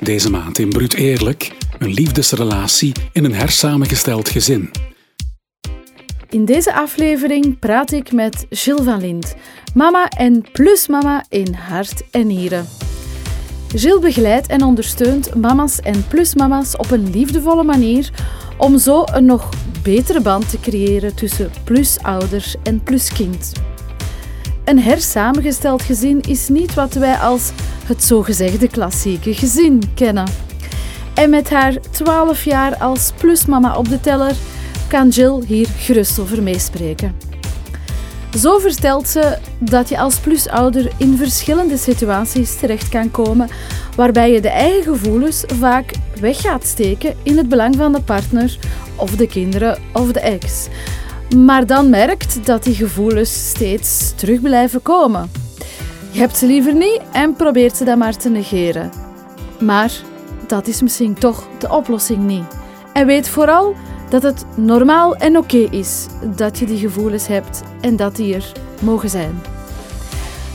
Deze maand in Bruut Eerlijk, een liefdesrelatie in een hersamengesteld gezin. In deze aflevering praat ik met Gilles van Lint, mama en plusmama in hart en nieren. Gilles begeleidt en ondersteunt mama's en plusmama's op een liefdevolle manier om zo een nog betere band te creëren tussen plusouders en pluskind. Een hersamengesteld gezin is niet wat wij als het zogezegde klassieke gezin kennen. En met haar 12 jaar als plusmama op de teller kan Jill hier gerust over meespreken. Zo vertelt ze dat je als plusouder in verschillende situaties terecht kan komen waarbij je de eigen gevoelens vaak weg gaat steken in het belang van de partner of de kinderen of de ex. Maar dan merkt dat die gevoelens steeds terug blijven komen. Je hebt ze liever niet en probeert ze dan maar te negeren. Maar dat is misschien toch de oplossing niet. En weet vooral dat het normaal en oké is dat je die gevoelens hebt en dat die er mogen zijn.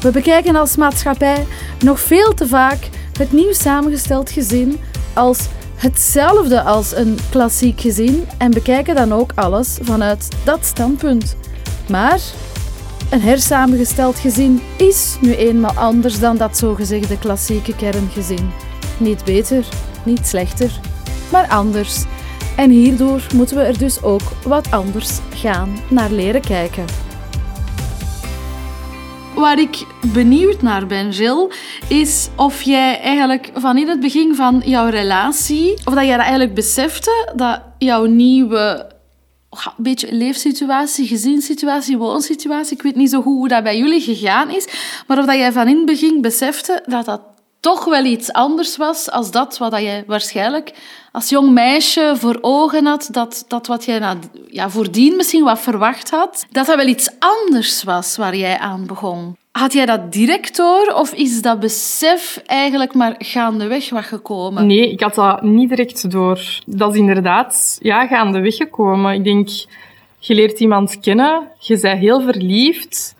We bekijken als maatschappij nog veel te vaak het nieuw samengesteld gezin als hetzelfde als een klassiek gezin en bekijken dan ook alles vanuit dat standpunt. Maar een hersamengesteld gezin is nu eenmaal anders dan dat zogezegde klassieke kerngezin. Niet beter, niet slechter, maar anders. En hierdoor moeten we er dus ook wat anders gaan naar leren kijken. Waar ik benieuwd naar ben, Jill, is of jij eigenlijk van in het begin van jouw relatie, of dat jij dat eigenlijk besefte, dat jouw nieuwe een beetje leefsituatie, gezinssituatie, woonsituatie, ik weet niet zo goed hoe dat bij jullie gegaan is, maar of dat jij van in het begin besefte dat dat toch wel iets anders was als dat wat je waarschijnlijk als jong meisje voor ogen had, dat, dat wat jij nou, ja, voordien misschien wat verwacht had, dat dat wel iets anders was waar jij aan begon. Had jij dat direct door of is dat besef eigenlijk maar gaandeweg wat gekomen? Nee, ik had dat niet direct door. Dat is inderdaad ja, gaandeweg gekomen. Ik denk, je leert iemand kennen, je bent heel verliefd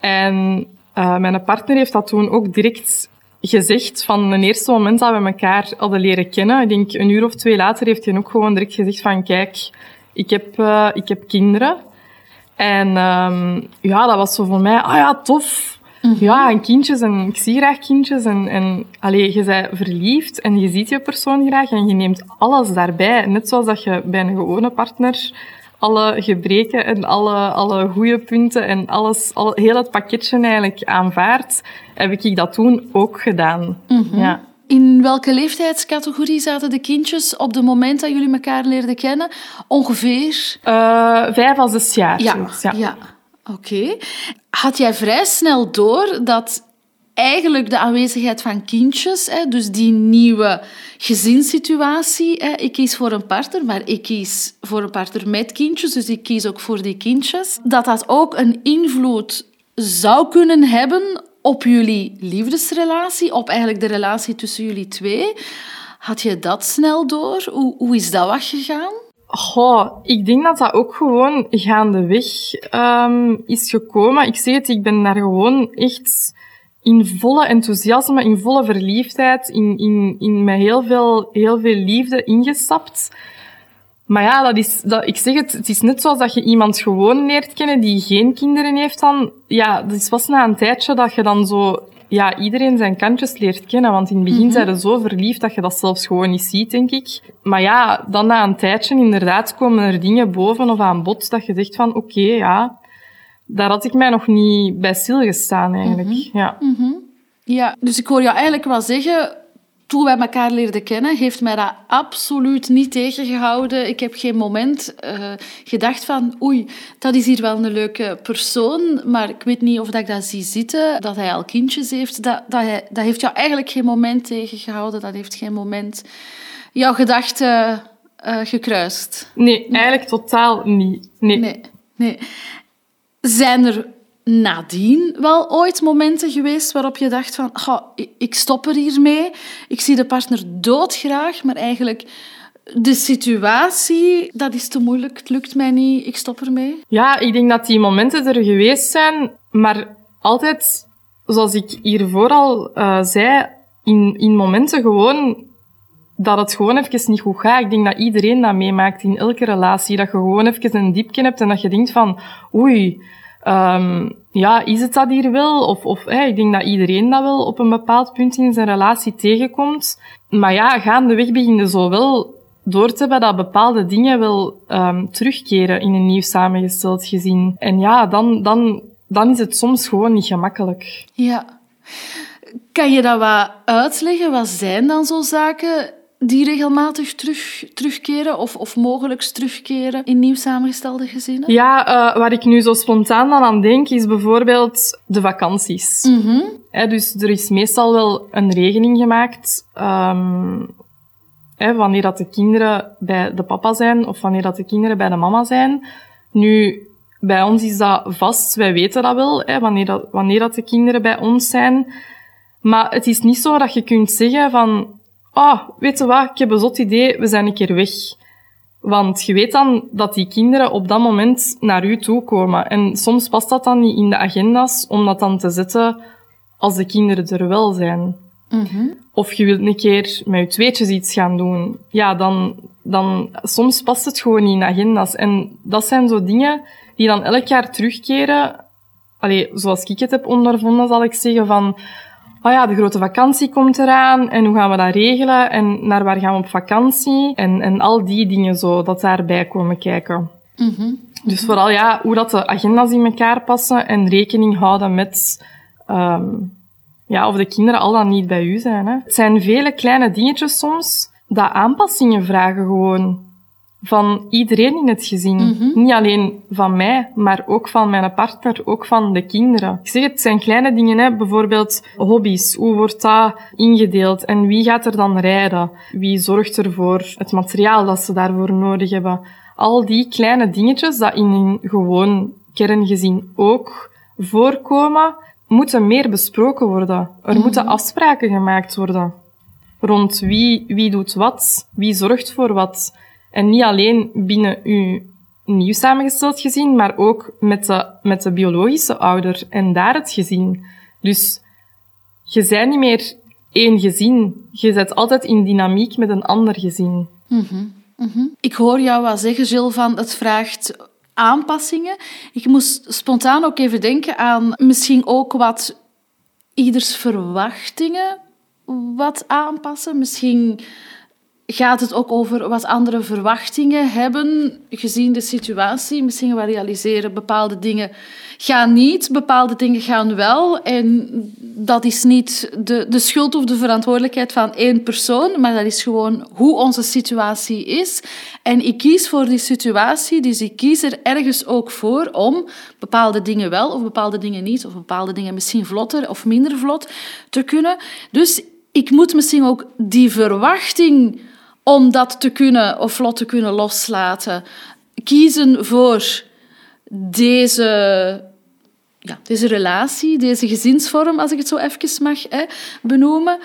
en uh, mijn partner heeft dat toen ook direct gezegd van het eerste moment dat we elkaar hadden leren kennen. Ik denk een uur of twee later heeft hij ook gewoon direct gezegd van kijk, ik heb, uh, ik heb kinderen. En um, ja, dat was zo voor mij, ah ja, tof. Mhm. Ja, en kindjes, en ik zie graag kindjes. En, en allee, je bent verliefd en je ziet je persoon graag en je neemt alles daarbij. Net zoals dat je bij een gewone partner alle gebreken en alle, alle goede punten en alles, al, heel het pakketje eigenlijk aanvaardt, heb ik dat toen ook gedaan. Mhm. ja. In welke leeftijdscategorie zaten de kindjes op het moment dat jullie elkaar leerden kennen? Ongeveer? Uh, vijf à zes jaar. Ja, ja. ja. oké. Had jij vrij snel door dat eigenlijk de aanwezigheid van kindjes, hè, dus die nieuwe gezinssituatie. Ik kies voor een partner, maar ik kies voor een partner met kindjes, dus ik kies ook voor die kindjes. Dat dat ook een invloed zou kunnen hebben op jullie liefdesrelatie, op eigenlijk de relatie tussen jullie twee. Had je dat snel door? Hoe, hoe is dat gegaan? Goh, ik denk dat dat ook gewoon gaandeweg um, is gekomen. Ik zeg het, ik ben daar gewoon echt in volle enthousiasme, in volle verliefdheid, in, in, in met heel veel, heel veel liefde ingestapt. Maar ja, dat is, dat, ik zeg het, het is net zoals dat je iemand gewoon leert kennen die geen kinderen heeft dan. Ja, dat is pas na een tijdje dat je dan zo, ja, iedereen zijn kantjes leert kennen. Want in het begin mm zijn ze zo verliefd dat je dat zelfs gewoon niet ziet, denk ik. Maar ja, dan na een tijdje inderdaad komen er dingen boven of aan bod dat je zegt van, oké, ja, daar had ik mij nog niet bij stilgestaan eigenlijk. Mhm. Ja. Mhm. ja, dus ik hoor jou eigenlijk wel zeggen, toen wij elkaar leerden kennen, heeft mij dat absoluut niet tegengehouden. Ik heb geen moment uh, gedacht van, oei, dat is hier wel een leuke persoon, maar ik weet niet of dat ik dat zie zitten, dat hij al kindjes heeft. Dat, dat, hij, dat heeft jou eigenlijk geen moment tegengehouden, dat heeft geen moment jouw gedachten uh, gekruist. Nee, eigenlijk totaal niet. Nee. nee. nee. Zijn er nadien wel ooit momenten geweest waarop je dacht van ik stop er hiermee, ik zie de partner doodgraag, maar eigenlijk de situatie, dat is te moeilijk, het lukt mij niet, ik stop ermee? Ja, ik denk dat die momenten er geweest zijn, maar altijd, zoals ik hiervoor al uh, zei, in, in momenten gewoon dat het gewoon even niet goed gaat. Ik denk dat iedereen dat meemaakt in elke relatie. Dat je gewoon even een diepje hebt en dat je denkt van, oei, um, ja, is het dat hier wel? Of, of hey, ik denk dat iedereen dat wel op een bepaald punt in zijn relatie tegenkomt. Maar ja, gaandeweg begin zo wel door te hebben dat bepaalde dingen wel um, terugkeren in een nieuw samengesteld gezin. En ja, dan, dan, dan is het soms gewoon niet gemakkelijk. Ja. Kan je dat wat uitleggen? Wat zijn dan zo zaken die regelmatig terug, terugkeren of, of mogelijk terugkeren in nieuw samengestelde gezinnen? Ja, uh, waar ik nu zo spontaan dan aan denk, is bijvoorbeeld de vakanties. Mm dus er is meestal wel een regeling gemaakt um, wanneer dat de kinderen bij de papa zijn of wanneer dat de kinderen bij de mama zijn. Nu, bij ons is dat vast, wij weten dat wel, wanneer, dat, wanneer dat de kinderen bij ons zijn. Maar het is niet zo dat je kunt zeggen van, ah, oh, weet je wat, ik heb een zot idee, we zijn een keer weg. Want je weet dan dat die kinderen op dat moment naar u toe komen. En soms past dat dan niet in de agenda's om dat dan te zetten als de kinderen er wel zijn. Mm Of je wilt een keer met je tweetjes iets gaan doen. Ja, dan, dan, soms past het gewoon niet in de agenda's. En dat zijn zo dingen die dan elk jaar terugkeren. Allee, zoals ik het heb ondervonden, zal ik zeggen van, oh ja, de grote vakantie komt eraan en hoe gaan we dat regelen en naar waar gaan we op vakantie en, en al die dingen zo, dat daarbij komen kijken. Mm Dus vooral ja, hoe dat de agenda's in elkaar passen en rekening houden met um, ja, of de kinderen al dan niet bij u zijn. Hè. Het zijn vele kleine dingetjes soms dat aanpassingen vragen gewoon van iedereen in het gezin. Mhm. Niet alleen van mij, maar ook van mijn partner, ook van de kinderen. Ik zeg het, zijn kleine dingen, hè. bijvoorbeeld hobby's. Hoe wordt dat ingedeeld en wie gaat er dan rijden? Wie zorgt er voor het materiaal dat ze daarvoor nodig hebben? Al die kleine dingetjes dat in een gewoon kerngezin ook voorkomen, moeten meer besproken worden. Er Mhm. moeten afspraken gemaakt worden rond wie, wie doet wat, wie zorgt voor wat. En niet alleen binnen uw nieuw samengesteld gezin, maar ook met de, met de biologische ouder en daar het gezin. Dus je bent niet meer één gezin. Je zit altijd in dynamiek met een ander gezin. Ik hoor jou wel zeggen, Jill, van het vraagt aanpassingen. Ik moest spontaan ook even denken aan misschien ook wat ieders verwachtingen wat aanpassen. Misschien gaat het ook over wat andere verwachtingen hebben, gezien de situatie. Misschien wel realiseren bepaalde dingen gaan niet, bepaalde dingen gaan wel. En dat is niet de, de schuld of de verantwoordelijkheid van één persoon, maar dat is gewoon hoe onze situatie is. En ik kies voor die situatie, dus ik kies er ergens ook voor om bepaalde dingen wel of bepaalde dingen niet, of bepaalde dingen misschien vlotter of minder vlot te kunnen. Dus ik moet misschien ook die verwachting om dat te kunnen of vlot te kunnen loslaten, kiezen voor deze, ja, deze relatie, deze gezinsvorm, als ik het zo even mag hè, benoemen,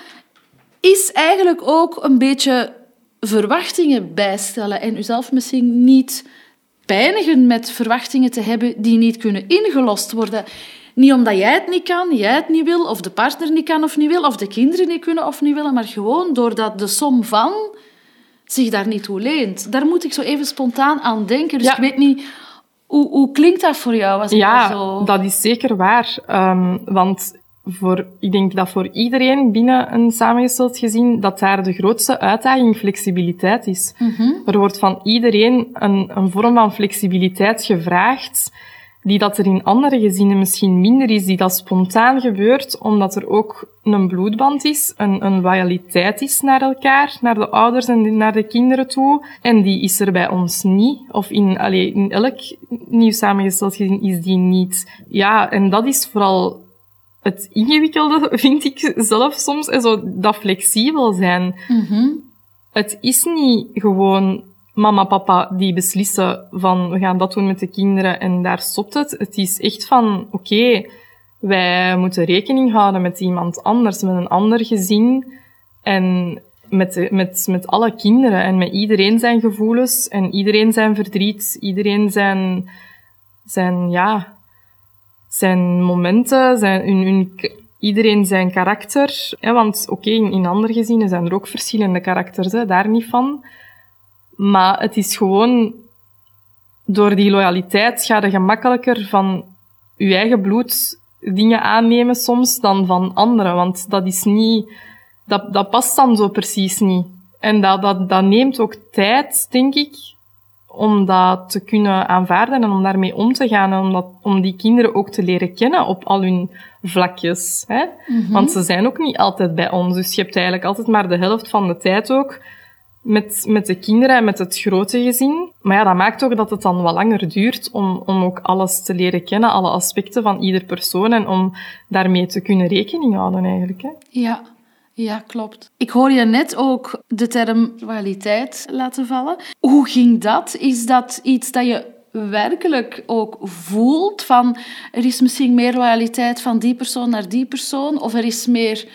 is eigenlijk ook een beetje verwachtingen bijstellen en uzelf misschien niet pijnigen met verwachtingen te hebben die niet kunnen ingelost worden. Niet omdat jij het niet kan, jij het niet wil, of de partner niet kan of niet wil, of de kinderen niet kunnen of niet willen, maar gewoon doordat de som van zich daar niet toe leent. Daar moet ik zo even spontaan aan denken. Dus Ja. ik weet niet, hoe, hoe klinkt dat voor jou? Als Ja, dat zo... dat is zeker waar. Ehm, want voor, ik denk dat voor iedereen binnen een samengesteld gezin, dat daar de grootste uitdaging flexibiliteit is. Er wordt van iedereen een, een vorm van flexibiliteit gevraagd, die dat er in andere gezinnen misschien minder is, die dat spontaan gebeurt, omdat er ook een bloedband is, een, een loyaliteit is naar elkaar, naar de ouders en naar de kinderen toe. En die is er bij ons niet. Of in, allee, in elk nieuw samengesteld gezin is die niet. Ja, en dat is vooral het ingewikkelde, vind ik zelf soms, en zo, dat flexibel zijn. Mhm. Het is niet gewoon mama, papa die beslissen van we gaan dat doen met de kinderen en daar stopt het. Het is echt van oké, wij moeten rekening houden met iemand anders, met een ander gezin en met, met, met alle kinderen en met iedereen zijn gevoelens en iedereen zijn verdriet, iedereen zijn, zijn ja, zijn momenten, zijn iedereen zijn karakter. Hè, want oké, in, in andere gezinnen zijn er ook verschillende karakters, hè, daar niet van. Maar het is gewoon... Door die loyaliteit ga je gemakkelijker van je eigen bloed dingen aannemen soms dan van anderen. Want dat is niet... Dat, dat past dan zo precies niet. En dat, dat, dat neemt ook tijd, denk ik, om dat te kunnen aanvaarden en om daarmee om te gaan. En om, dat, om die kinderen ook te leren kennen op al hun vlakjes. Hè? Want ze zijn ook niet altijd bij ons. Dus je hebt eigenlijk altijd maar de helft van de tijd ook met, met de kinderen en met het grote gezin. Maar ja, dat maakt ook dat het dan wat langer duurt om, om ook alles te leren kennen, alle aspecten van ieder persoon en om daarmee te kunnen rekening houden eigenlijk. Hè? Ja. Ja, klopt. Ik hoor je net ook de term loyaliteit laten vallen. Hoe ging dat? Is dat iets dat je werkelijk ook voelt van er is misschien meer loyaliteit van die persoon naar die persoon of er is meer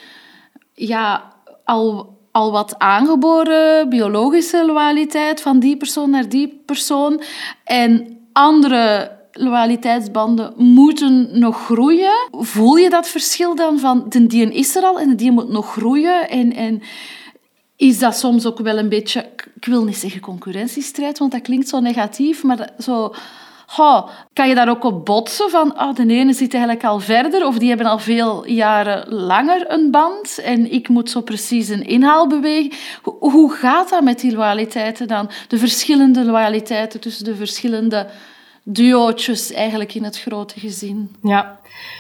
ja, al, al wat aangeboren biologische loyaliteit van die persoon naar die persoon en andere loyaliteitsbanden moeten nog groeien. Voel je dat verschil dan van de die is er al en de die moet nog groeien? En, en is dat soms ook wel een beetje, ik wil niet zeggen concurrentiestrijd, want dat klinkt zo negatief, maar zo... Oh, kan je daar ook op botsen van oh, de ene zit eigenlijk al verder of die hebben al veel jaren langer een band en ik moet zo precies een inhaal bewegen. Hoe gaat dat met die loyaliteiten dan? De verschillende loyaliteiten tussen de verschillende duootjes eigenlijk in het grote gezin. Ja,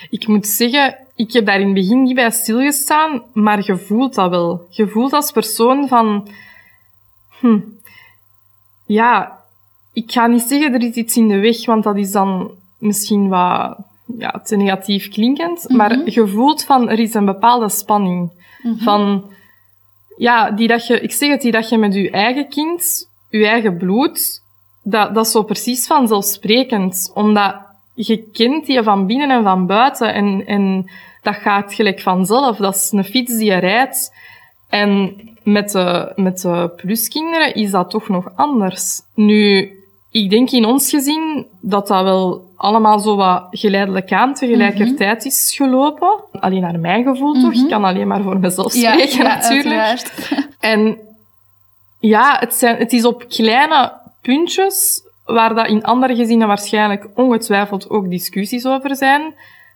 ik moet zeggen, ik heb daar in het begin niet bij stilgestaan, maar je voelt dat wel. Je voelt als persoon van... Hm, ja, ik ga niet zeggen er is iets in de weg, want dat is dan misschien wat ja, te negatief klinkend. Maar je voelt van, er is een bepaalde spanning. Van, ja, die dat je, ik zeg het, die dat je met je eigen kind, je eigen bloed, dat, dat is zo precies vanzelfsprekend. Omdat je kent die van binnen en van buiten. En, en dat gaat gelijk vanzelf. Dat is een fiets die je rijdt. En met de, met de pluskinderen is dat toch nog anders. Nu, ik denk in ons gezin dat dat wel allemaal zo wat geleidelijk aan tegelijkertijd is gelopen. Alleen naar mijn gevoel toch. Ik kan alleen maar voor mezelf spreken ja, natuurlijk. uiteraard. En ja, het, zijn, het is op kleine puntjes, waar dat in andere gezinnen waarschijnlijk ongetwijfeld ook discussies over zijn,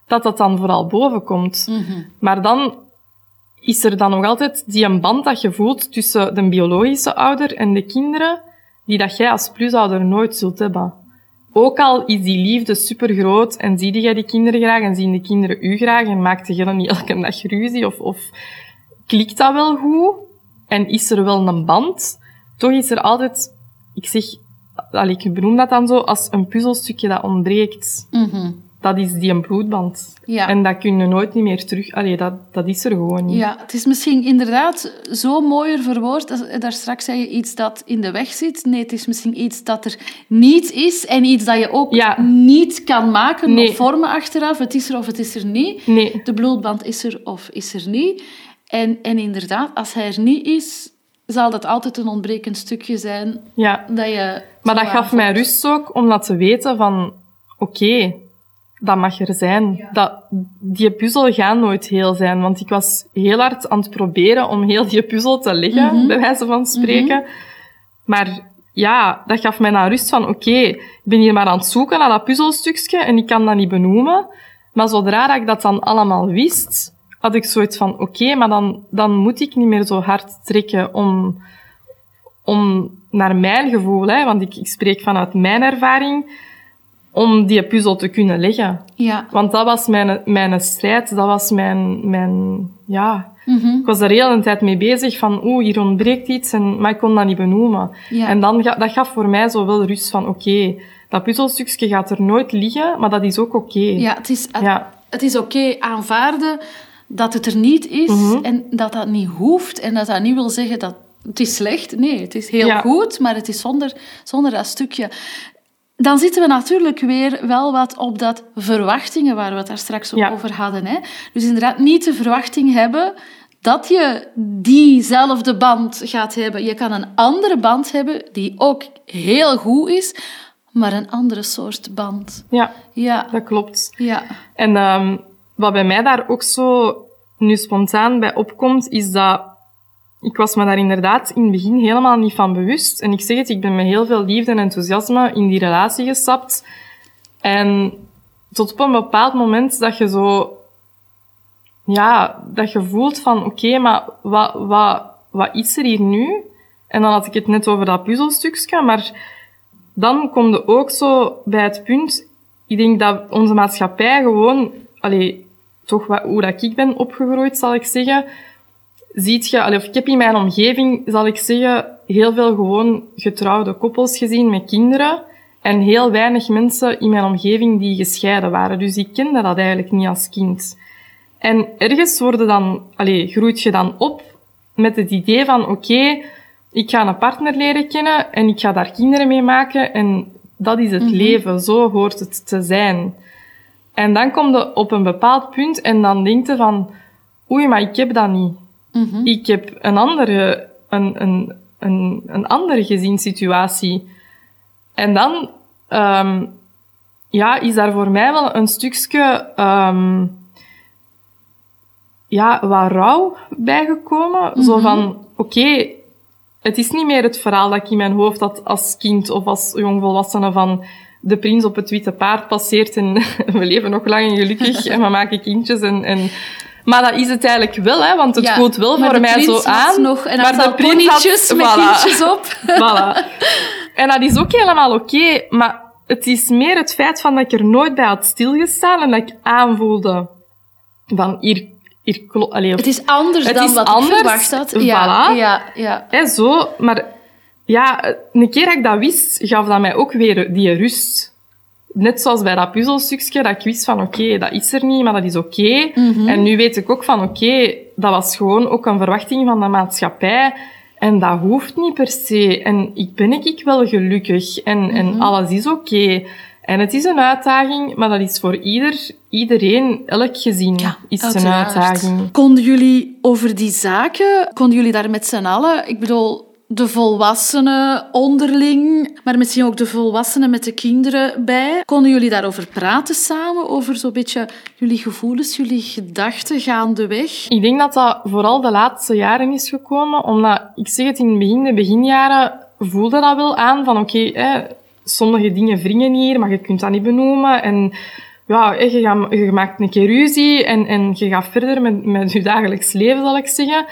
dat dat dan vooral boven komt. Maar dan is er dan nog altijd die een band dat je voelt tussen de biologische ouder en de kinderen, die dat jij als plusouder nooit zult hebben. Ook al is die liefde supergroot en zie jij die kinderen graag en zien de kinderen u graag en maakt je dan niet elke dag ruzie of, of klikt dat wel goed en is er wel een band, toch is er altijd, ik zeg, allee, ik benoem dat dan zo, als een puzzelstukje dat ontbreekt. Dat is die een bloedband. Ja. En dat kun je nooit niet meer terug, allee, dat, dat is er gewoon niet. Ja, het is misschien inderdaad zo mooier verwoord. Daar straks zei je iets dat in de weg zit. Nee, het is misschien iets dat er niet is en iets dat je ook Ja. niet kan maken Nee. of vormen achteraf. Het is er of het is er niet. Nee. De bloedband is er of is er niet. En, en inderdaad, als hij er niet is, zal dat altijd een ontbrekend stukje zijn Ja. dat je... Maar dat gaf mij rust ook om dat te weten van, oké, dat mag er zijn. Dat, die puzzel gaat nooit heel zijn, want ik was heel hard aan het proberen om heel die puzzel te leggen, Mhm. bij wijze van spreken. Maar ja, dat gaf mij dan rust van, oké, ik ben hier maar aan het zoeken naar dat puzzelstukje en ik kan dat niet benoemen. Maar zodra dat ik dat dan allemaal wist, had ik zoiets van, oké, maar dan, dan moet ik niet meer zo hard trekken om, om naar mijn gevoel, hè, want ik, ik spreek vanuit mijn ervaring, om die puzzel te kunnen leggen. Ja. Want dat was mijn, mijn strijd, dat was mijn, mijn ja... Mhm. Ik was er heel een tijd mee bezig van, oeh, hier ontbreekt iets, en, maar ik kon dat niet benoemen. Ja. En dan, dat gaf voor mij zo wel rust van, oké, dat puzzelstukje gaat er nooit liggen, maar dat is ook oké. Ja, het is, Ja. het is oké aanvaarden dat het er niet is Mhm. en dat dat niet hoeft en dat dat niet wil zeggen dat het is slecht. Nee, het is heel Ja. goed, maar het is zonder, zonder dat stukje. Dan zitten we natuurlijk weer wel wat op dat verwachtingen waar we het daar straks ook Ja. over hadden. Hè? Dus inderdaad niet de verwachting hebben dat je diezelfde band gaat hebben. Je kan een andere band hebben die ook heel goed is, maar een andere soort band. ja, Ja, dat klopt. ja. En ehm, wat bij mij daar ook zo nu spontaan bij opkomt, is dat ik was me daar inderdaad in het begin helemaal niet van bewust. En ik zeg het, ik ben met heel veel liefde en enthousiasme in die relatie gestapt. En tot op een bepaald moment dat je zo, ja, dat je voelt van, oké, maar wat, wat, wat is er hier nu? En dan had ik het net over dat puzzelstukje, maar dan kom je ook zo bij het punt, ik denk dat onze maatschappij gewoon, allee, toch hoe dat ik ben opgegroeid, zal ik zeggen, ziet je, of ik heb in mijn omgeving, zal ik zeggen, heel veel gewoon getrouwde koppels gezien met kinderen. En heel weinig mensen in mijn omgeving die gescheiden waren. Dus ik kende dat eigenlijk niet als kind. En ergens worden dan, allez, groeit je dan op met het idee van, oké, ik ga een partner leren kennen en ik ga daar kinderen mee maken en dat is het mhm. leven, zo hoort het te zijn. En dan kom je op een bepaald punt en dan denk je van, oei, maar ik heb dat niet. Mhm. Ik heb een andere, een, een, een, een andere gezinssituatie. En dan, um, ja, is daar voor mij wel een stukje, um, ja, wat rouw bijgekomen. Zo mhm. van, oké, okay, het is niet meer het verhaal dat ik in mijn hoofd had als kind of als jongvolwassene van de prins op het witte paard passeert en we leven nog lang en gelukkig en we maken kindjes en, en maar dat is het eigenlijk wel, hè, want het ja, voelt wel voor mij zo aan. Nog een maar de prins had, met kindjes op. voilà. En dat is ook helemaal oké, maar het is meer het feit van dat ik er nooit bij had stilgestaan en dat ik aanvoelde van hier hier Allee, het is anders het dan is wat anders, ik verwacht had. Ja, voilà. ja, ja. Hè, zo, maar ja, een keer dat ik dat wist, gaf dat mij ook weer die rust. Net zoals bij dat puzzelstukje, dat ik wist van oké, dat is er niet, maar dat is oké. Mhm. En nu weet ik ook van oké, dat was gewoon ook een verwachting van de maatschappij. En dat hoeft niet per se. En ik ben ik wel gelukkig. En, en mhm. alles is oké. En het is een uitdaging, maar dat is voor ieder, iedereen, elk gezin is een uitdaging. Konden jullie over die zaken, konden jullie daar met z'n allen, ik bedoel, de volwassenen onderling, maar misschien ook de volwassenen met de kinderen bij. Konden jullie daarover praten samen? Over zo'n beetje jullie gevoelens, jullie gedachten gaandeweg? Ik denk dat dat vooral de laatste jaren is gekomen, omdat, ik zeg het in het begin, de beginjaren voelde dat wel aan van oké, okay, sommige dingen wringen hier, maar je kunt dat niet benoemen. En ja, je, je maakt een keer ruzie en, en je gaat verder met, met je dagelijks leven, zal ik zeggen.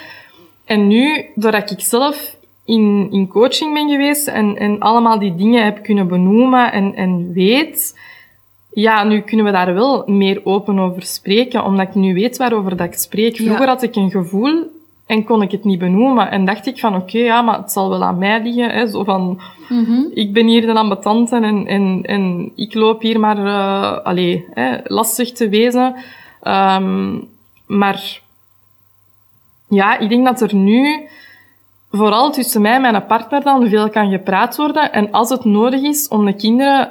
En nu, doordat ik zelf in, in coaching ben geweest en, en allemaal die dingen heb kunnen benoemen en, en weet, ja, nu kunnen we daar wel meer open over spreken, omdat ik nu weet waarover dat ik spreek. Vroeger had ik een gevoel en kon ik het niet benoemen. En dacht ik van, oké, ja, maar het zal wel aan mij liggen. Hè? Zo van, mm ik ben hier de ambetante en, en, en ik loop hier maar, uh, allee, hè, lastig te wezen. Um, maar ja, ik denk dat er nu, vooral tussen mij en mijn partner dan, veel kan gepraat worden. En als het nodig is om de kinderen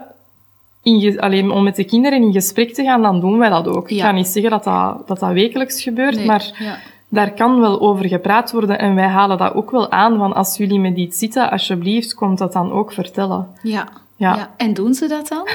in alleen om met de kinderen in gesprek te gaan, dan doen wij dat ook. Ik ga niet zeggen dat dat, dat, dat wekelijks gebeurt, maar ja daar kan wel over gepraat worden en wij halen dat ook wel aan, van als jullie met iets zitten, alsjeblieft, komt dat dan ook vertellen. Ja. Ja. En doen ze dat dan?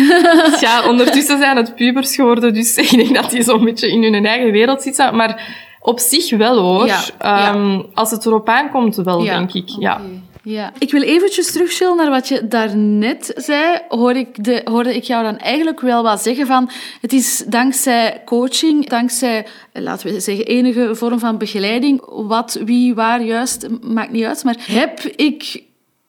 ja, ondertussen zijn het pubers geworden, dus ik denk dat die zo'n beetje in hun eigen wereld zitten. Maar op zich wel hoor. Ja, um, Als het erop aankomt, wel, denk ik. Ja. Ja. Ik wil eventjes terugschillen naar wat je daarnet zei. Hoor ik de, hoorde ik jou dan eigenlijk wel wat zeggen van... Het is dankzij coaching, dankzij, laten we zeggen, enige vorm van begeleiding... Wat, wie, waar, juist, maakt niet uit. Maar heb ik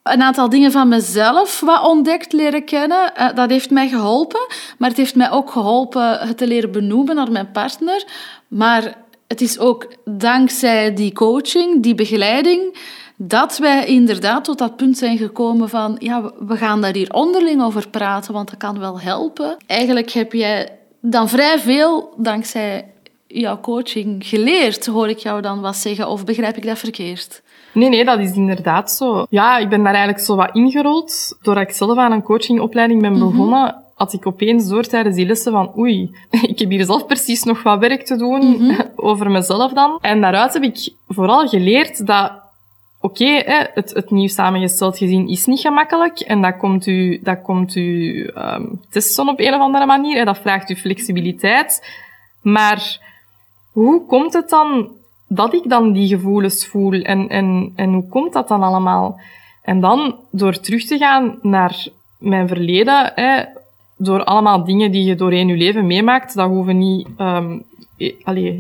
een aantal dingen van mezelf wat ontdekt, leren kennen. Eh, dat heeft mij geholpen. Maar het heeft mij ook geholpen het te leren benoemen naar mijn partner. Maar het is ook dankzij die coaching, die begeleiding dat wij inderdaad tot dat punt zijn gekomen van, ja, we gaan daar hier onderling over praten, want dat kan wel helpen. Eigenlijk heb jij dan vrij veel, dankzij jouw coaching, geleerd, hoor ik jou dan wat zeggen, of begrijp ik dat verkeerd? Nee, nee, dat is inderdaad zo. Ja, ik ben daar eigenlijk zo wat ingerold. Doordat ik zelf aan een coachingopleiding ben mhm. begonnen, had ik opeens door tijdens die lessen van oei, ik heb hier zelf precies nog wat werk te doen mhm. over mezelf dan. En daaruit heb ik vooral geleerd dat oké, okay, het, het nieuw samengesteld gezin is niet gemakkelijk en dat komt u, dat komt u um, testen op een of andere manier. Hè, dat vraagt u flexibiliteit. Maar hoe komt het dan dat ik dan die gevoelens voel? En, en, en hoe komt dat dan allemaal? En dan door terug te gaan naar mijn verleden, hè, door allemaal dingen die je doorheen je leven meemaakt, dat hoeven niet um,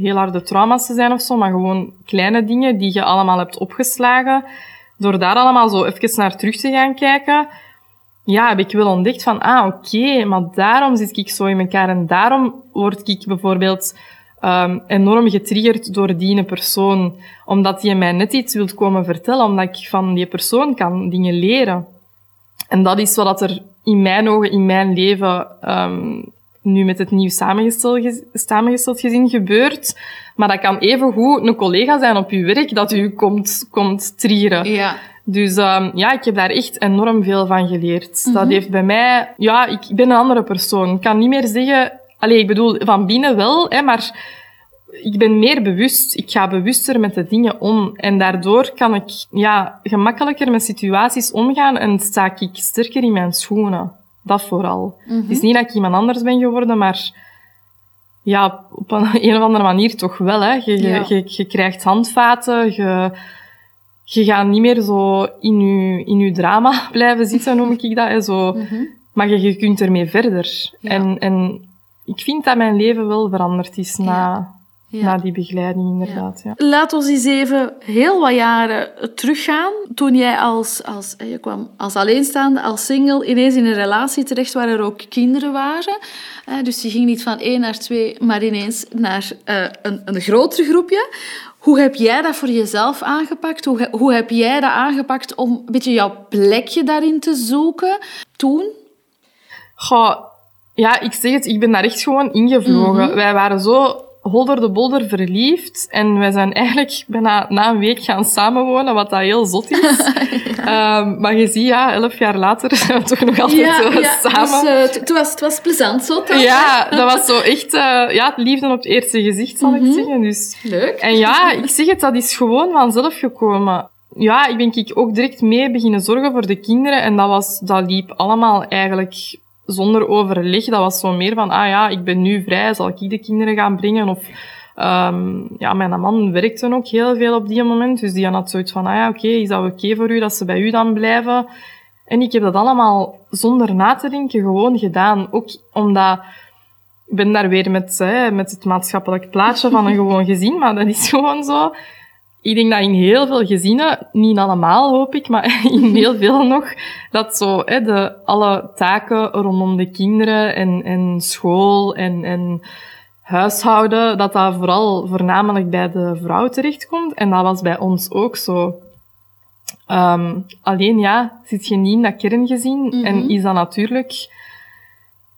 heel harde trauma's te zijn of zo, maar gewoon kleine dingen die je allemaal hebt opgeslagen. Door daar allemaal zo even naar terug te gaan kijken, ja, heb ik wel ontdekt van, ah, oké, maar daarom zit ik zo in elkaar en daarom word ik bijvoorbeeld um, enorm getriggerd door die persoon, omdat die mij net iets wilt komen vertellen, omdat ik van die persoon kan dingen leren. En dat is wat er in mijn ogen, in mijn leven, um, nu met het nieuw samengesteld, samengesteld gezin gebeurt. Maar dat kan even goed een collega zijn op uw werk dat u komt, komt trieren. Ja. Dus um, ja, ik heb daar echt enorm veel van geleerd. Dat mhm. heeft bij mij... Ja, ik ben een andere persoon. Ik kan niet meer zeggen... Allee, ik bedoel, van binnen wel, hè, maar ik ben meer bewust. Ik ga bewuster met de dingen om. En daardoor kan ik ja, gemakkelijker met situaties omgaan en sta ik sterker in mijn schoenen. Dat vooral. Het is niet dat ik iemand anders ben geworden, maar ja, op een, een of andere manier toch wel. Hè. Je, je, je, krijgt handvaten, je, je gaat niet meer zo in je, in je drama blijven zitten, noem ik dat. Hè. Zo, mhm. Maar je, je kunt ermee verder. En, en ik vind dat mijn leven wel veranderd is na, na die begeleiding, inderdaad. Ja. Laat ons eens even heel wat jaren teruggaan. Toen jij als, als, je kwam als alleenstaande, als single, ineens in een relatie terecht waar er ook kinderen waren. Dus je ging niet van één naar twee, maar ineens naar uh, een, een groter groepje. Hoe heb jij dat voor jezelf aangepakt? Hoe, hoe heb jij dat aangepakt om een beetje jouw plekje daarin te zoeken toen? Goh, ja, ik zeg het, ik ben daar echt gewoon ingevlogen. Mhm. Wij waren zo holder de bolder verliefd. En wij zijn eigenlijk bijna na een week gaan samenwonen, wat dat heel zot is. Ehm, maar je ziet, ja, elf jaar later zijn we toch nog altijd ja, uh, ja, samen. Dus, het, was, het was plezant zo. Ja, dat was zo echt, uh, ja, liefde op het eerste gezicht, zal ik mhm. zeggen. Dus. Leuk. En ja, ik zeg het, dat is gewoon vanzelf gekomen. Ja, ik ben ik ook direct mee beginnen zorgen voor de kinderen. En dat, was, dat liep allemaal eigenlijk zonder overleg. Dat was zo meer van, ah ja, ik ben nu vrij, zal ik de kinderen gaan brengen? Of, um, ja, mijn man werkte ook heel veel op die moment. Dus die had zoiets van, ah ja, oké, is dat oké voor u dat ze bij u dan blijven? En ik heb dat allemaal zonder na te denken gewoon gedaan. Ook omdat, ik ben daar weer met, hè, met het maatschappelijk plaatje van een gewoon gezin, maar dat is gewoon zo ik denk dat in heel veel gezinnen, niet allemaal hoop ik, maar in heel veel nog, dat zo hè, de, alle taken rondom de kinderen en, en school en, en huishouden, dat dat vooral voornamelijk bij de vrouw terechtkomt. En dat was bij ons ook zo. Um, alleen ja, zit je niet in dat kerngezin mm en is dat natuurlijk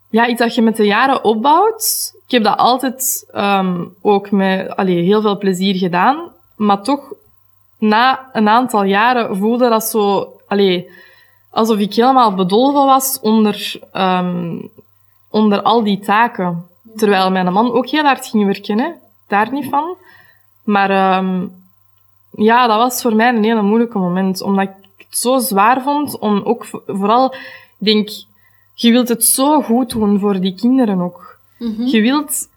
ja, iets dat je met de jaren opbouwt. Ik heb dat altijd um, ook met allee, heel veel plezier gedaan. Maar toch, na een aantal jaren voelde dat zo... Allee, alsof ik helemaal bedolven was onder, um, onder al die taken. Terwijl mijn man ook heel hard ging werken, hè. Daar niet van. Maar um, ja, dat was voor mij een hele moeilijke moment. Omdat ik het zo zwaar vond om ook vooral... Ik denk, je wilt het zo goed doen voor die kinderen ook. Mm -hmm. Je wilt,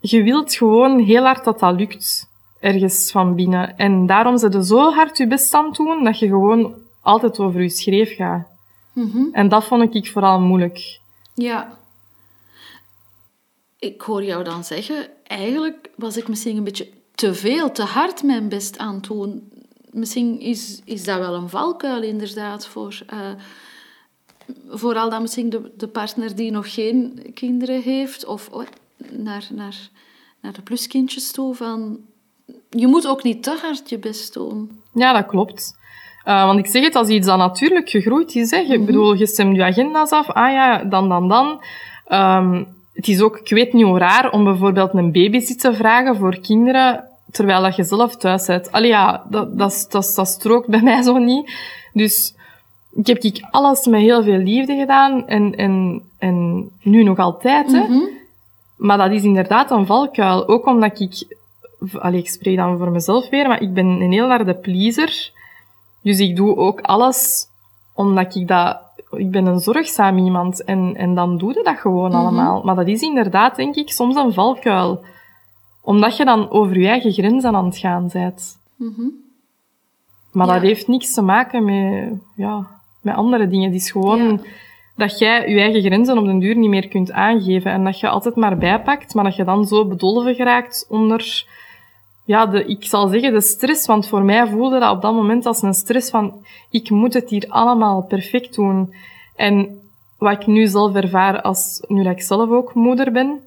je wilt gewoon heel hard dat dat lukt ergens van binnen. En daarom je zo hard je best aan doen dat je gewoon altijd over je schreef gaat. Mm En dat vond ik vooral moeilijk. Ja. Ik hoor jou dan zeggen, eigenlijk was ik misschien een beetje te veel, te hard mijn best aan het doen. Misschien is, is dat wel een valkuil inderdaad voor... Uh, vooral dan misschien de, de partner die nog geen kinderen heeft, of oh, naar, naar, naar de pluskindjes toe, van je moet ook niet te hard je best doen. Ja, dat klopt. Uh, want ik zeg het als iets dat natuurlijk gegroeid is. Hè. Je, mm bedoel, je stemt je agenda's af. Ah ja, dan, dan, dan. Um, het is ook, ik weet niet hoe raar, om bijvoorbeeld een babysit te vragen voor kinderen, terwijl dat je zelf thuis bent. Allee ja, dat, dat, dat, dat strookt bij mij zo niet. Dus ik heb ik alles met heel veel liefde gedaan en, en, en nu nog altijd. Hè. Mm -hmm. Maar dat is inderdaad een valkuil. Ook omdat ik allee, ik spreek dan voor mezelf weer, maar ik ben een heel harde pleaser. Dus ik doe ook alles omdat ik dat... Ik ben een zorgzaam iemand en, en dan doe je dat gewoon mhm. allemaal. Maar dat is inderdaad, denk ik, soms een valkuil. Omdat je dan over je eigen grenzen aan het gaan bent. Maar Ja. dat heeft niks te maken met, ja, met andere dingen. Het is gewoon Ja. dat jij je eigen grenzen op den duur niet meer kunt aangeven. En dat je altijd maar bijpakt, maar dat je dan zo bedolven geraakt onder, ja, de, ik zal zeggen de stress. Want voor mij voelde dat op dat moment als een stress van, ik moet het hier allemaal perfect doen. En wat ik nu zelf ervaar als, nu dat ik zelf ook moeder ben,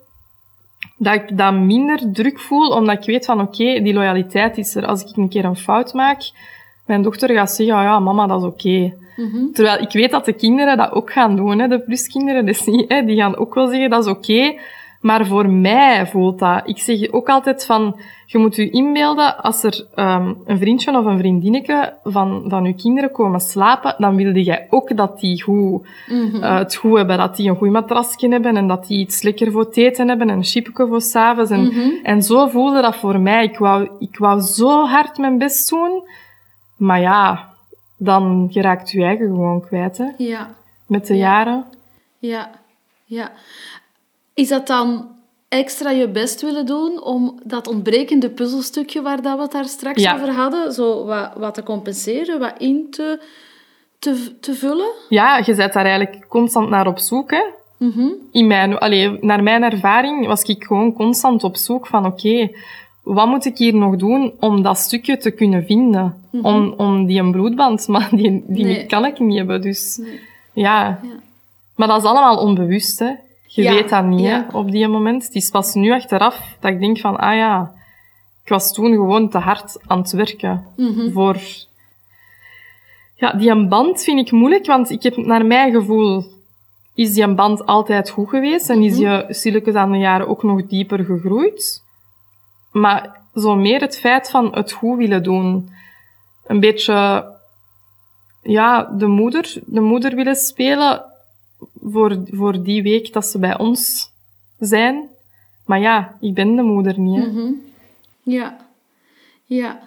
dat ik dat minder druk voel, omdat ik weet van, oké, die loyaliteit is er. Als ik een keer een fout maak, mijn dochter gaat zeggen, oh ja, mama, dat is oké. Terwijl ik weet dat de kinderen dat ook gaan doen, hè, de pluskinderen, dus niet, hè, die gaan ook wel zeggen, dat is oké. Maar voor mij voelt dat. Ik zeg ook altijd van, je moet je inbeelden, als er ehm, een vriendje of een vriendinnetje van, van je kinderen komen slapen, dan wilde jij ook dat die goed, eh, het goed hebben, dat die een goed matrasje hebben en dat die iets lekker voor het eten hebben en een chipje voor s'avonds. En, en zo voelde dat voor mij. Ik wou, ik wou zo hard mijn best doen, maar ja, dan geraakt je eigen gewoon kwijt, hè, Ja, met de Ja. jaren. ja, ja. Is dat dan extra je best willen doen om dat ontbrekende puzzelstukje waar dat we het daar straks Ja. over hadden, zo wat, wat te compenseren, wat in te, te, te vullen? Ja, je bent daar eigenlijk constant naar op zoek, hè. Mhm. in mijn, allee, naar mijn ervaring was ik gewoon constant op zoek van oké, wat moet ik hier nog doen om dat stukje te kunnen vinden? om, om die een bloedband, maar die, die Nee. kan ik niet hebben. Dus Nee. ja. Ja. Maar dat is allemaal onbewust, hè. Je Ja, weet dat niet, ja. hè, op die moment. Het is pas nu achteraf dat ik denk van, ah ja, ik was toen gewoon te hard aan het werken Mhm. voor... Ja, die een band vind ik moeilijk, want ik heb naar mijn gevoel is die een band altijd goed geweest en is je stilletjes aan de jaren ook nog dieper gegroeid. Maar zo meer het feit van het goed willen doen. Een beetje, ja, de moeder, de moeder willen spelen voor, voor die week dat ze bij ons zijn. Maar ja, ik ben de moeder niet. Mhm. Ja, ja.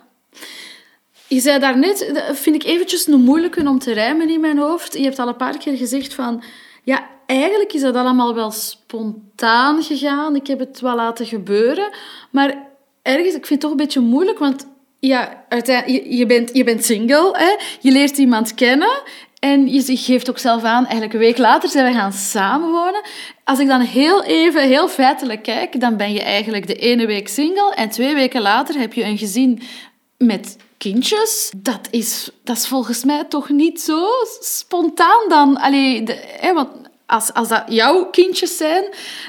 Je zei daarnet, dat vind ik eventjes een moeilijke om te rijmen in mijn hoofd. Je hebt al een paar keer gezegd van, ja, eigenlijk is dat allemaal wel spontaan gegaan. Ik heb het wel laten gebeuren. Maar ergens, ik vind het toch een beetje moeilijk, want ja, uiteindelijk, je, je, bent, je bent single, hè? je leert iemand kennen en je geeft ook zelf aan, eigenlijk een week later zijn we gaan samenwonen. Als ik dan heel even, heel feitelijk kijk, dan ben je eigenlijk de ene week single en twee weken later heb je een gezin met kindjes. Dat is, dat is volgens mij toch niet zo spontaan dan. Allee, hè, want als, als dat jouw kindjes zijn,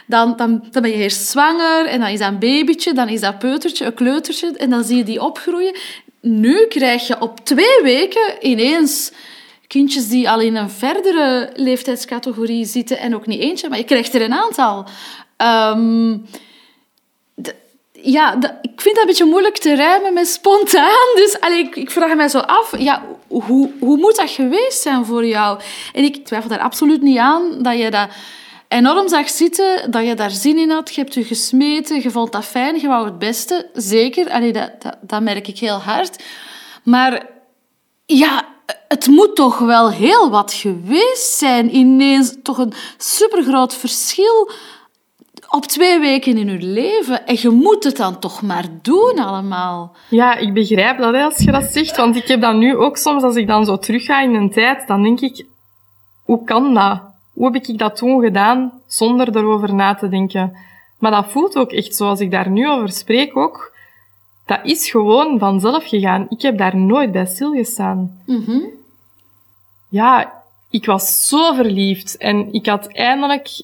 dan, dan, dan ben je eerst zwanger en dan is dat een babytje, dan is dat peutertje, een kleutertje en dan zie je die opgroeien. Nu krijg je op twee weken ineens kindjes die al in een verdere leeftijdscategorie zitten en ook niet eentje, maar je krijgt er een aantal. Ehm, ja, ik vind dat een beetje moeilijk te rijmen met spontaan. Dus allee, ik, ik vraag mij zo af, ja, hoe, hoe moet dat geweest zijn voor jou? En ik twijfel daar absoluut niet aan dat je dat enorm zag zitten, dat je daar zin in had. Je hebt je gesmeten, je vond dat fijn, je wou het beste. Zeker, allee, dat, dat, dat merk ik heel hard. Maar ja, het moet toch wel heel wat geweest zijn. Ineens toch een supergroot verschil op twee weken in je leven. En je moet het dan toch maar doen allemaal. Ja, ik begrijp dat als je dat zegt, want ik heb dat nu ook soms, als ik dan zo terugga in een tijd, dan denk ik, hoe kan dat? Hoe heb ik dat toen gedaan zonder erover na te denken? Maar dat voelt ook echt zo, als ik daar nu over spreek ook, dat is gewoon vanzelf gegaan. Ik heb daar nooit bij stilgestaan. Mhm. Ja, ik was zo verliefd en ik had eindelijk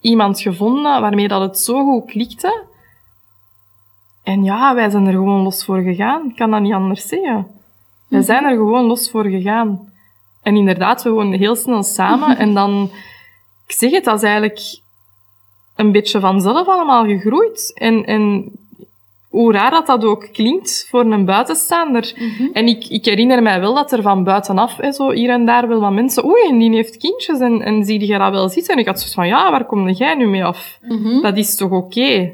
iemand gevonden waarmee dat het zo goed klikte. En ja, wij zijn er gewoon los voor gegaan. Ik kan dat niet anders zeggen. Wij zijn er gewoon los voor gegaan. En inderdaad, we woonden heel snel samen. en dan, ik zeg het, dat is eigenlijk een beetje vanzelf allemaal gegroeid. En, en hoe raar dat dat ook klinkt voor een buitenstaander. En ik, ik herinner mij wel dat er van buitenaf, hè, zo hier en daar, wel wat mensen, oei, en die heeft kindjes, en, en zie je dat wel zitten? En ik had zoiets van, ja, waar kom jij nu mee af? Mhm. Dat is toch oké?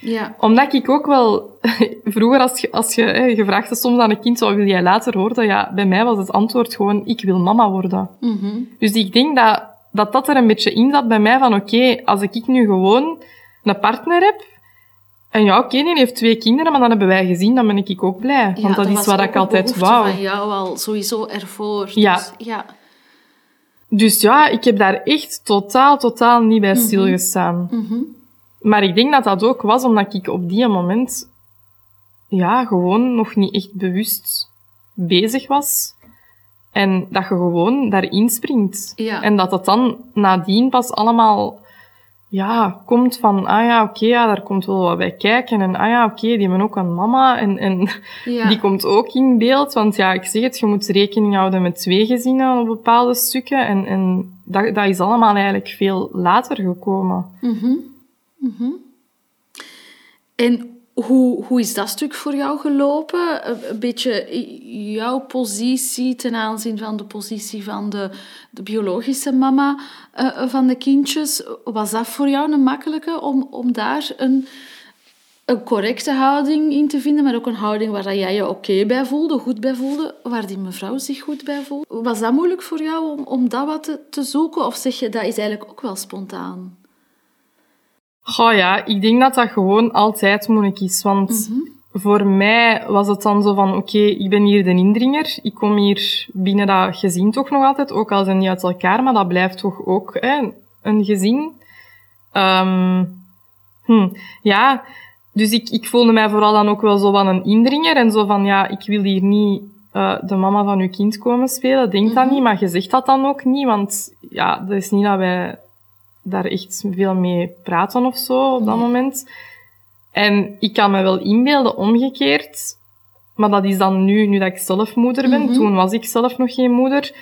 Ja. Omdat ik ook wel... Vroeger, als je, als je, hè, je vraagt het soms aan een kind, wat wil jij later worden? Ja, bij mij was het antwoord gewoon, ik wil mama worden. Mhm. Dus ik denk dat, dat dat er een beetje in zat bij mij van, oké, als ik nu gewoon een partner heb, En ja, oké, die heeft twee kinderen, maar dan hebben wij gezien, dan ben ik ook blij. Ja, want dat, is wat ik altijd wou. van jou al sowieso ervoor. Ja. Dus, ja. Dus ja, ik heb daar echt totaal, totaal niet bij stilgestaan. Mhm. Maar ik denk dat dat ook was omdat ik op die moment, ja, gewoon nog niet echt bewust bezig was. En dat je gewoon daarin springt. Ja. En dat het dan nadien pas allemaal, ja, komt van, ah ja, oké, ja, daar komt wel wat bij kijken. En ah ja, oké, die hebben ook een mama. En, en Ja. die komt ook in beeld. Want ja, ik zeg het, je moet rekening houden met twee gezinnen op bepaalde stukken. En, en dat, dat is allemaal eigenlijk veel later gekomen. Mhm. Mhm. En hoe, hoe is dat stuk voor jou gelopen? Een, beetje jouw positie ten aanzien van de positie van de, de biologische mama eh, van de kindjes. Was dat voor jou een makkelijke om, om daar een, een correcte houding in te vinden, maar ook een houding waar jij je oké bij voelde, goed bij voelde, waar die mevrouw zich goed bij voelde? Was dat moeilijk voor jou om, om dat wat te, te zoeken? Of zeg je, dat is eigenlijk ook wel spontaan? Goh ja, ik denk dat dat gewoon altijd moeilijk is. Want voor mij was het dan zo van, oké, ik ben hier de indringer. Ik kom hier binnen dat gezin toch nog altijd, ook al zijn die uit elkaar, maar dat blijft toch ook hè, een gezin. Ehm, hm, ja, dus ik, ik voelde mij vooral dan ook wel zo van een indringer. En zo van, ja, ik wil hier niet eh, de mama van uw kind komen spelen. Denk dat niet, maar je zegt dat dan ook niet. Want ja, dat is niet dat wij daar echt veel mee praten of zo op dat Nee. moment. En ik kan me wel inbeelden, omgekeerd. Maar dat is dan nu, nu dat ik zelf moeder ben. Mhm. Toen was ik zelf nog geen moeder.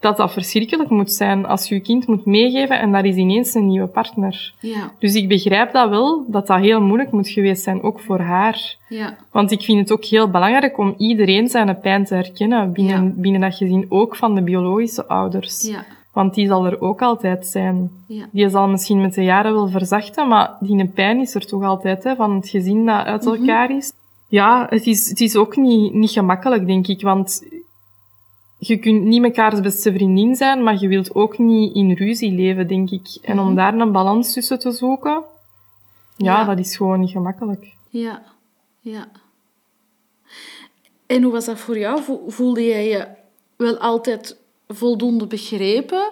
Dat dat verschrikkelijk moet zijn als je je kind moet meegeven en daar is ineens een nieuwe partner. Ja, Dus ik begrijp dat wel, dat dat heel moeilijk moet geweest zijn, ook voor haar. ja, Want ik vind het ook heel belangrijk om iedereen zijn pijn te herkennen binnen, Ja. binnen dat gezin, ook van de biologische ouders. Want die zal er ook altijd zijn. ja. Die zal misschien met de jaren wel verzachten, maar die pijn is er toch altijd, hè, van het gezin dat uit Mhm. elkaar is. Ja, het is, het is ook niet, niet gemakkelijk, denk ik, want je kunt niet mekaars beste vriendin zijn, maar je wilt ook niet in ruzie leven, denk ik. En om Mhm. daar een balans tussen te zoeken, ja, Ja. dat is gewoon niet gemakkelijk. Ja, ja. En hoe was dat voor jou? Vo- Voelde jij je wel altijd voldoende begrepen?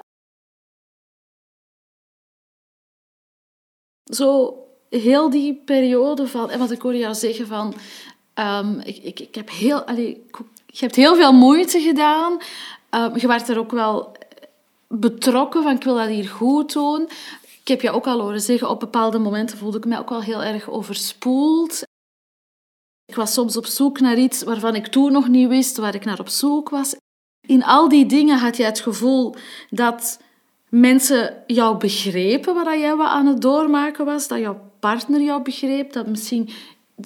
Zo heel die periode van... En wat ik hoorde jou zeggen van... ehm, ik, ik, ik heb heel... Ik- je hebt heel veel moeite gedaan. Ehm, je werd er ook wel betrokken van ik wil dat hier goed doen. Ik heb je ook al horen zeggen, op bepaalde momenten voelde ik mij ook wel heel erg overspoeld. Ik was soms op zoek naar iets waarvan ik toen nog niet wist waar ik naar op zoek was. In al die dingen had je het gevoel dat mensen jou begrepen wat jij wat aan het doormaken was, dat jouw partner jou begreep, dat misschien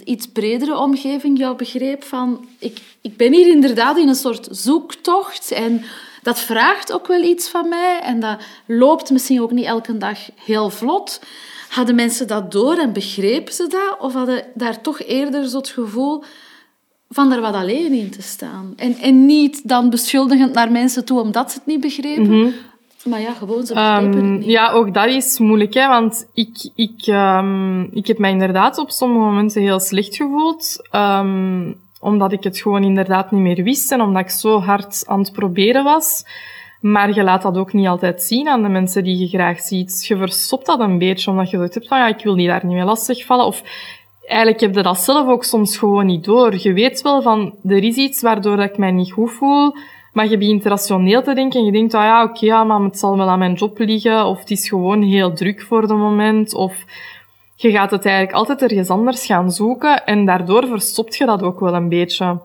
iets bredere omgeving jou begreep van ik, ik ben hier inderdaad in een soort zoektocht en dat vraagt ook wel iets van mij en dat loopt misschien ook niet elke dag heel vlot. Hadden mensen dat door en begrepen ze dat? Of hadden daar toch eerder zo het gevoel van er wat alleen in te staan? En, en niet dan beschuldigend naar mensen toe omdat ze het niet begrepen, maar ja, gewoon ze begrepen Ehm, het niet. ja, ook dat is moeilijk, hè, want ik, ik, ehm, ik heb mij inderdaad op sommige momenten heel slecht gevoeld, ehm, omdat ik het gewoon inderdaad niet meer wist en omdat ik zo hard aan het proberen was. Maar je laat dat ook niet altijd zien aan de mensen die je graag ziet. Je verstopt dat een beetje, omdat je zoiets hebt van, ja, ik wil die daar niet mee lastigvallen. Of eigenlijk heb je dat zelf ook soms gewoon niet door. Je weet wel van, er is iets waardoor ik mij niet goed voel, maar je begint rationeel te denken en je denkt, ah ja, oké, maar het zal wel aan mijn job liggen, of het is gewoon heel druk voor de moment, of je gaat het eigenlijk altijd ergens anders gaan zoeken en daardoor verstopt je dat ook wel een beetje.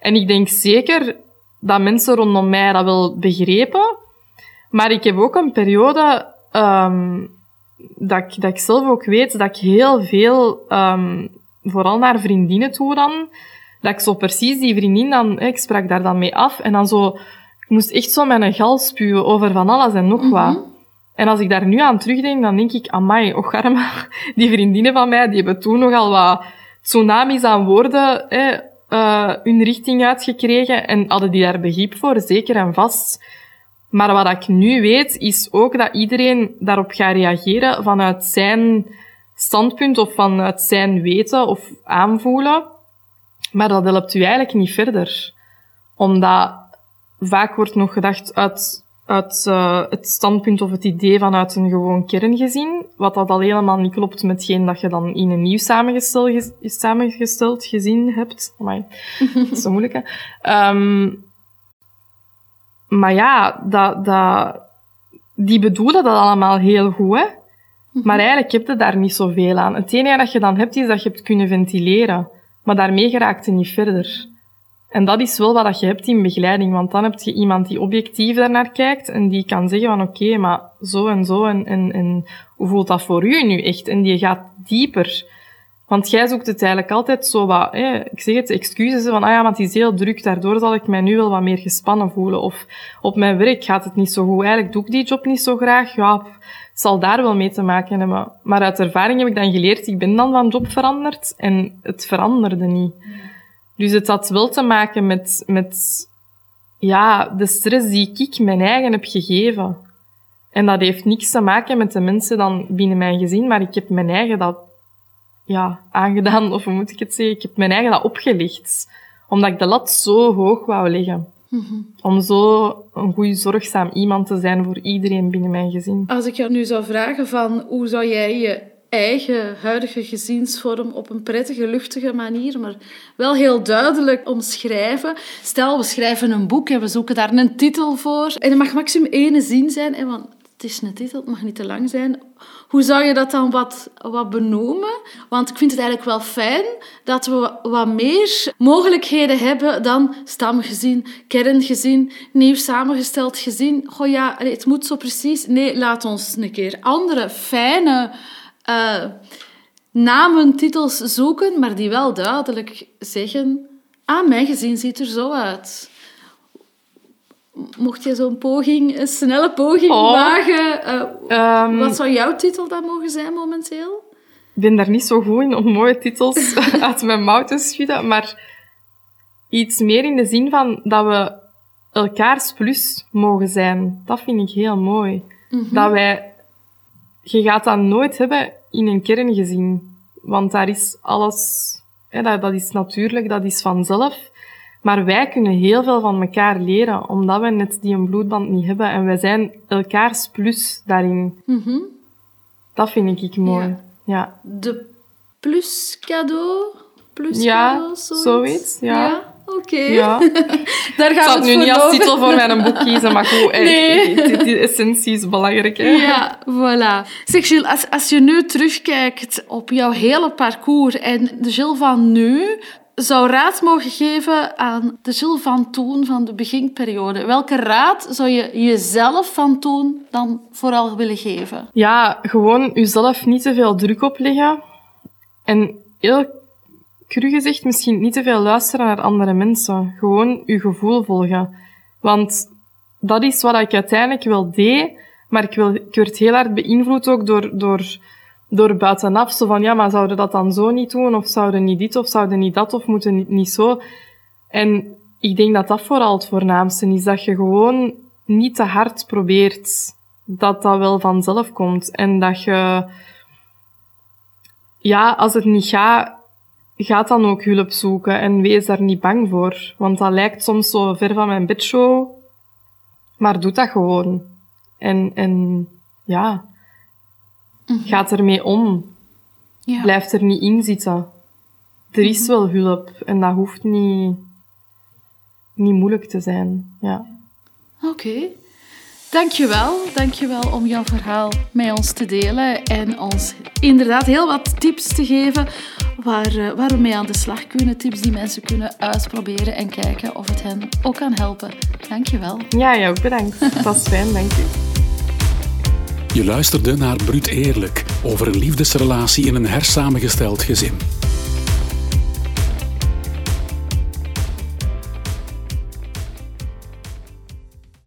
En ik denk zeker dat mensen rondom mij dat wel begrepen, maar ik heb ook een periode ehm, dat, ik, dat ik zelf ook weet dat ik heel veel, ehm, vooral naar vriendinnen toe dan, dat ik zo precies die vriendin dan, ik sprak daar dan mee af en dan zo, ik moest echt zo mijn gal spuwen over van alles en nog wat. En als ik daar nu aan terugdenk, dan denk ik, amai, och arme, die vriendinnen van mij, die hebben toen nogal wat tsunamis aan woorden eh, hun richting uitgekregen en hadden die daar begrip voor, zeker en vast. Maar wat ik nu weet, is ook dat iedereen daarop gaat reageren vanuit zijn standpunt of vanuit zijn weten of aanvoelen. Maar dat helpt u eigenlijk niet verder. Omdat vaak wordt nog gedacht uit, uit uh, het standpunt of het idee vanuit een gewoon kerngezin, wat dat al helemaal niet klopt met hetgeen dat je dan in een nieuw samengesteld, samengesteld gezin hebt. Amai, dat is zo moeilijk, hè. Um, maar ja, dat, dat, die bedoelen dat allemaal heel goed, hè. Maar eigenlijk heb je daar niet zoveel aan. Het enige dat je dan hebt, is dat je hebt kunnen ventileren. Maar daarmee geraakt je niet verder. En dat is wel wat je hebt in begeleiding, want dan heb je iemand die objectief daarnaar kijkt en die kan zeggen van oké, okay, maar zo en zo en, en, en hoe voelt dat voor u nu echt? En die gaat dieper. Want jij zoekt het eigenlijk altijd zo wat, hè, ik zeg het, excuses van, ah ja, maar het is heel druk, daardoor zal ik mij nu wel wat meer gespannen voelen. Of op mijn werk gaat het niet zo goed, eigenlijk doe ik die job niet zo graag. Ja, het zal daar wel mee te maken hebben. Maar uit ervaring heb ik dan geleerd, ik ben dan van job veranderd en het veranderde niet. Dus het had wel te maken met, met ja, de stress die ik mijn eigen heb gegeven. En dat heeft niks te maken met de mensen dan binnen mijn gezin, maar ik heb mijn eigen dat ja, aangedaan, of hoe moet ik het zeggen? Ik heb mijn eigen dat opgelegd. Omdat ik de lat zo hoog wou leggen. Mm Om zo een goed zorgzaam iemand te zijn voor iedereen binnen mijn gezin. Als ik jou nu zou vragen van hoe zou jij je eigen huidige gezinsvorm op een prettige, luchtige manier, maar wel heel duidelijk omschrijven. Stel, we schrijven een boek en we zoeken daar een titel voor. En het mag maximum één zin zijn, want het is een titel, het mag niet te lang zijn. Hoe zou je dat dan wat, wat benoemen? Want ik vind het eigenlijk wel fijn dat we wat meer mogelijkheden hebben dan stamgezin, kerngezin, nieuw samengesteld gezin. Goh ja, het moet zo precies. Nee, laat ons een keer andere fijne uh, namen, titels zoeken, maar die wel duidelijk zeggen: Ah, mijn gezin ziet er zo uit. Mocht je zo'n poging, een snelle poging oh. wagen, uh, wat zou jouw titel dan mogen zijn momenteel? Ik ben daar niet zo goed in om mooie titels uit mijn mouw te schudden, maar iets meer in de zin van dat we elkaars plus mogen zijn. Dat vind ik heel mooi. Mhm. Dat wij je gaat dat nooit hebben in een kerngezin. Want daar is alles, hè, dat, dat is natuurlijk, dat is vanzelf. Maar wij kunnen heel veel van elkaar leren, omdat we net die een bloedband niet hebben. En wij zijn elkaars plus daarin. Mm Dat vind ik mooi. Ja. ja. De plus cadeau? Plus ja, cadeau, zoiets? zoiets ja. ja. Oké. Ja. Daar gaat ik zal het nu niet als titel voor mijn boek kiezen, maar goed, nee. die, essentie is belangrijk. Hè? Ja, voilà. Zeg Gilles, als, als je nu terugkijkt op jouw hele parcours en de Gilles van nu zou raad mogen geven aan de Gilles van toen van de beginperiode, welke raad zou je jezelf van toen dan vooral willen geven? Ja, gewoon jezelf niet te veel druk opleggen en heel cru gezegd, misschien niet te veel luisteren naar andere mensen. Gewoon uw gevoel volgen. Want dat is wat ik uiteindelijk wel deed, maar ik, ik werd heel hard beïnvloed ook door, door, door buitenaf. Zo van, ja, maar zouden dat dan zo niet doen? Of zouden niet dit, of zouden niet dat, of moeten niet, niet zo? En ik denk dat dat vooral het voornaamste is. Dat je gewoon niet te hard probeert. Dat dat wel vanzelf komt. En dat je, ja, als het niet gaat, Ga dan ook hulp zoeken en wees daar niet bang voor. Want dat lijkt soms zo ver van mijn bedshow. Maar doe dat gewoon. En, en ja, mm -hmm. ga ermee om. Ja. Blijf er niet in zitten. Er is mhm. wel hulp en dat hoeft niet, niet moeilijk te zijn. Ja. Oké. Okay. Dankjewel. Dankjewel om jouw verhaal met ons te delen en ons inderdaad heel wat tips te geven waar, eh, waar we mee aan de slag kunnen. Tips die mensen kunnen uitproberen en kijken of het hen ook kan helpen. Dankjewel. Ja, jou ook bedankt. Dat was fijn, dank je. Je luisterde naar Bruut Eerlijk over een liefdesrelatie in een hersamengesteld gezin.